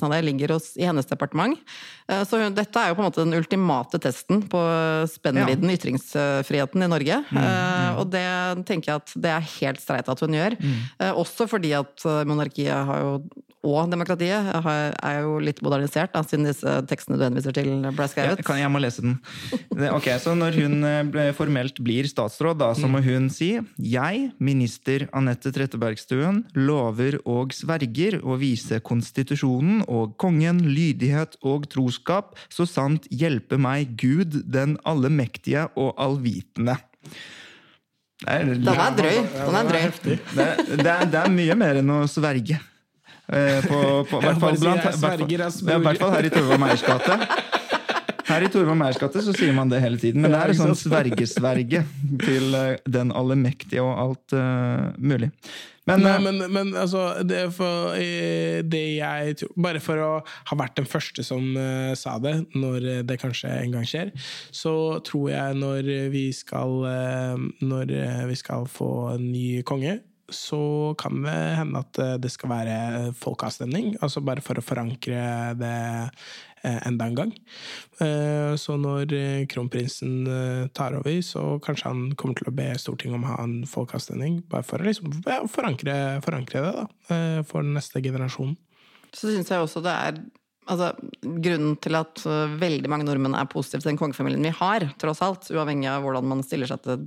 ivaretagelsen av det ligger hos, i hennes departement. Eh, Så dette er jo på en måte den ultimate testen på spennvidden i ytringsfriheten i Norge. Eh, Og det tenker jeg at det er helt streit at hun gjør. Mm. Også fordi at eh, monarkiet har jo og demokratiet er jo litt modernisert, da, siden disse tekstene du henviser til, ble Ja, skrevet. kan jeg må lese den. Det, ok, Så når hun eh, formelt blir statsråd, da, så må hun si Jeg, minister Anette Trettebergstuen, lover og sverger å vise konstitusjonen og kongen lydighet og troskap, så sant hjelpe meg Gud, den allemektige og allvitende. Den er drøy. Den er drøy. det, det, er, det er mye mer enn å sverge. Eh, På, på, hvert fall blant, hvert fall- her i Torvald Meyers gate. Her i Torvald Meyers gate så sier man det hele tiden, men det er en sånn svergesverge til eh, den allmektige og alt uh, mulig. Men, Nei, men, men altså det, for, det jeg tror Bare for å ha vært den første som uh, sa det, når det kanskje en gang skjer, så tror jeg når vi skal, uh, når vi skal få en ny konge, så kan det hende at eh, det skal være folkeavstemning. Altså bare for å forankre det eh, enda en gang. Eh, Så når eh, kronprinsen eh, tar over, så kanskje han kommer til å be Stortinget om å ha en folkeavstemning. Bare for å liksom, forankre, forankre det da, eh, for den neste generasjonen. Så syns jeg også det er Altså, grunnen til at veldig mange nordmenn er positive til den kongefamilien vi har, tross alt, uavhengig av hvordan man stiller seg til,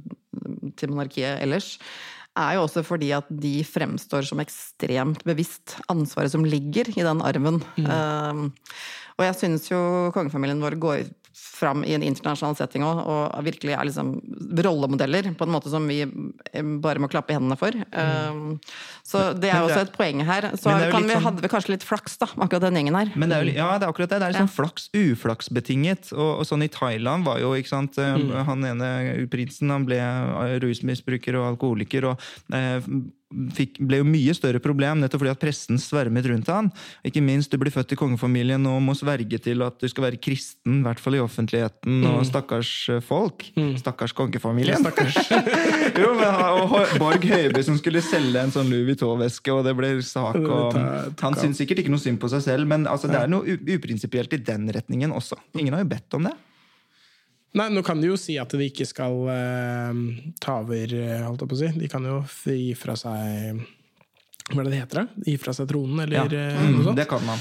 til monarkiet ellers, er jo også fordi at de fremstår som ekstremt bevisst ansvaret som ligger i den arven. Um, og jeg syns jo kongefamilien vår går fram i en internasjonal setting òg, og virkelig er liksom rollemodeller på en måte som vi bare må klappe i hendene for. Mm. så det er også et poeng her. Så kan vi, sånn- hadde vi kanskje litt flaks, da, akkurat den gjengen her. Men det jo- ja, det er akkurat det. Det er liksom flaks, uflaksbetinget. Og, og sånn i Thailand var jo, ikke sant mm. Han ene prinsen han ble eh, rusmisbruker og alkoholiker og eh, fikk, ble jo mye større problem nettopp fordi at pressen svermet rundt han. Ikke minst du blir født i kongefamilien og må sverge til at du skal være kristen, i hvert fall i offentligheten, og stakkars folk. folk. Stakkars kongefamilien. <laughs> jo, men, og Borg Høiby som skulle selge en sånn Louis Vuitton-veske, og det ble sak. Og, han syns sikkert ikke noe synd på seg selv, men altså, det er noe uprinsipielt i den retningen også. Ingen har jo bedt om det. Nei, nå kan de jo si at de ikke skal uh, ta over, eh, holdt jeg på å si. De kan jo gi fra seg Hva er det det heter? da? Gi fra seg tronen, eller Ja. eh, Mm, noe sånt? det kan man.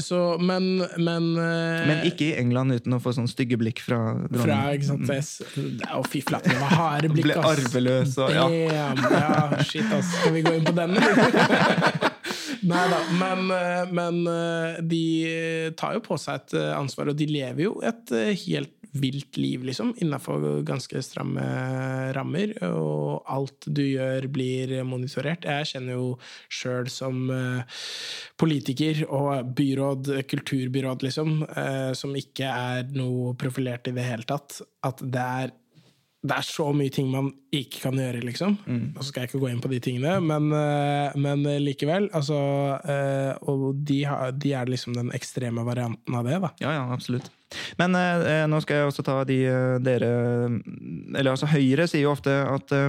Så, men men, uh, Men ikke i England uten å få sånn stygge blikk fra fra, dronningen. ikke sant, mm. Å, fy flate, det var harde blikk, Ble ass. arveløs og ja. Ja, shit, ass. Skal vi gå inn på den, eller? <laughs> Nei da, men, men de tar jo på seg et ansvar, og de lever jo et helt vilt liv, liksom, innenfor ganske stramme rammer, og alt du gjør blir monitorert. Jeg kjenner jo sjøl som eh, politiker og byråd, kulturbyråd, liksom, eh, som ikke er noe profilert i det hele tatt, at det er det er så mye ting man ikke kan gjøre, liksom. Nå skal jeg ikke gå inn på de tingene, men, eh, men likevel. Altså, eh, og de, har, de er liksom den ekstreme varianten av det, da. Ja, ja, absolutt. Men eh, nå skal jeg også ta de eh, dere Eller altså Høyre sier jo ofte at eh,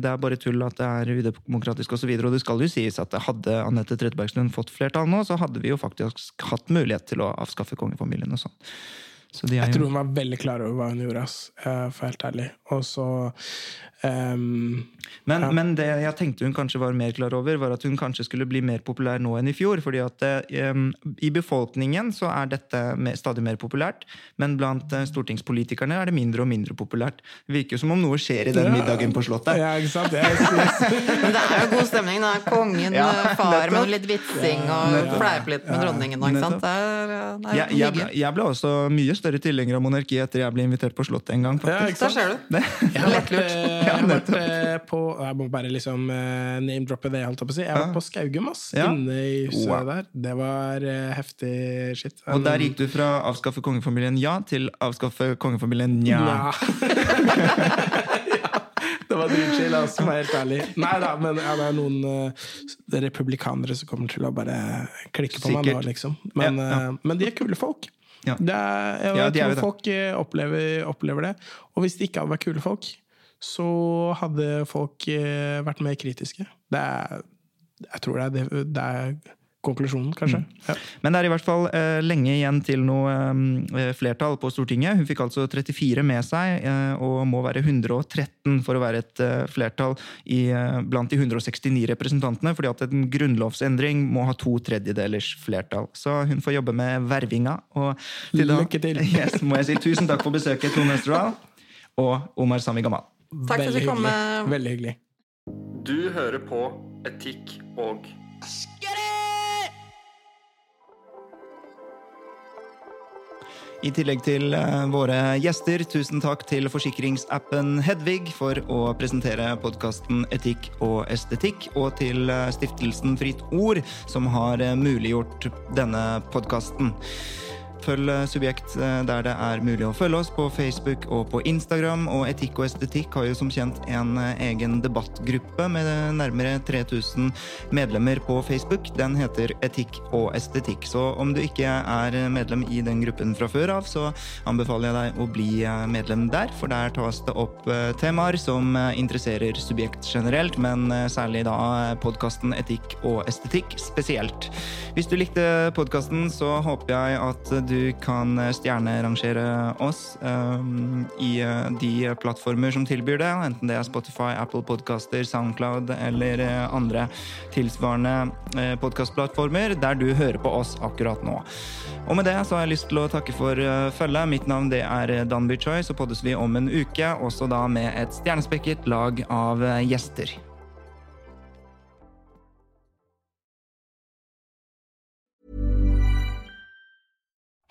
det er bare tull at det er udemokratisk osv. Og, så videre, og det skal jo sies at hadde Anette Trettebergstuen fått flertall nå, så hadde vi jo faktisk hatt mulighet til å avskaffe kongefamilien og sånn. Jeg jo tror hun var veldig klar over hva hun gjorde, ass, eh, for helt ærlig. Og så ehm, Men, Ja. men det jeg tenkte hun kanskje var mer klar over, var at hun kanskje skulle bli mer populær nå enn i fjor. fordi at um, i befolkningen så er dette mer, stadig mer populært, men blant eh, stortingspolitikerne er det mindre og mindre populært. Det virker jo som om noe skjer i den middagen på Slottet. Ja, ikke sant? Det <laughs> Men det er jo god stemning. da. Kongen, Ja, eh, far med litt vitsing og nettopp. fleipe litt med dronningen. og, Ikke sant? Det er, eh, det er Jeg, jeg, ble, jeg ble også mye større tilhenger av monarki etter jeg ble invitert på Slottet en gang. ja, faktisk. ikke Der ser du. Jeg har lurt Lettlurt. <laughs> jeg har vært eh, på Jeg må bare liksom eh, name-droppe det, jeg på si. Jeg var på Skaugum, ass. Ja. Inne i huset Wow. der. Det var eh, heftig shit. Og der gikk du fra avskaffe kongefamilien ja til avskaffe kongefamilien nja. <laughs> <laughs> Ja. Det var dritchill, altså, for å være helt ærlig. Nei da, men ja, det er noen uh, republikanere som kommer til å bare klikke på meg nå, liksom. Men, Ja, ja. men de er kule folk. Ja. Det er, jeg, er tror folk opplever, opplever det. Og hvis de ikke hadde vært kule folk, så hadde folk eh, vært mer kritiske. Det er, jeg tror det er, det, er konklusjonen, kanskje. Mm. Ja. Men det er i hvert fall eh, lenge igjen til noe eh, flertall på Stortinget. Hun fikk altså 34 med seg, eh, og må være 113 for å være et eh, flertall i, eh, blant de 169 representantene, fordi at en grunnlovsendring må ha to tredjedelers flertall. Så hun får jobbe med vervinga. Og til da Lykke til. <laughs> Yes, må jeg si tusen takk for besøket, Tone Østerdal og Omar Sami Gamal. Takk for at du kom. hyggelig. Veldig hyggelig. Du hører på Etikk og I tillegg til eh, våre gjester, tusen takk til forsikringsappen Hedvig for å presentere podkasten Etikk og estetikk, og til eh, stiftelsen Fritt Ord, som har eh, muliggjort denne podkasten. Følg Subjekt der det er mulig å følge oss, på Facebook og på Instagram. Og Etikk og estetikk har jo som kjent en egen debattgruppe med nærmere 3000 medlemmer på Facebook. Den heter Etikk og estetikk. Så om du ikke er medlem i den gruppen fra før av, så anbefaler jeg deg å bli medlem der, for der tas det opp temaer som interesserer subjekt generelt, men særlig da podkasten Etikk og estetikk spesielt. Hvis du likte podkasten, så håper jeg at du kan stjernerangere oss um, i de plattformer som tilbyr det, enten det er Spotify, Apple Podcaster, Soundcloud eller andre tilsvarende podkastplattformer der du hører på oss akkurat nå. Og med det så har jeg lyst til å takke for følget. Mitt navn det er Danby Choi, så poddes vi om en uke, også da med et stjernespekket lag av gjester.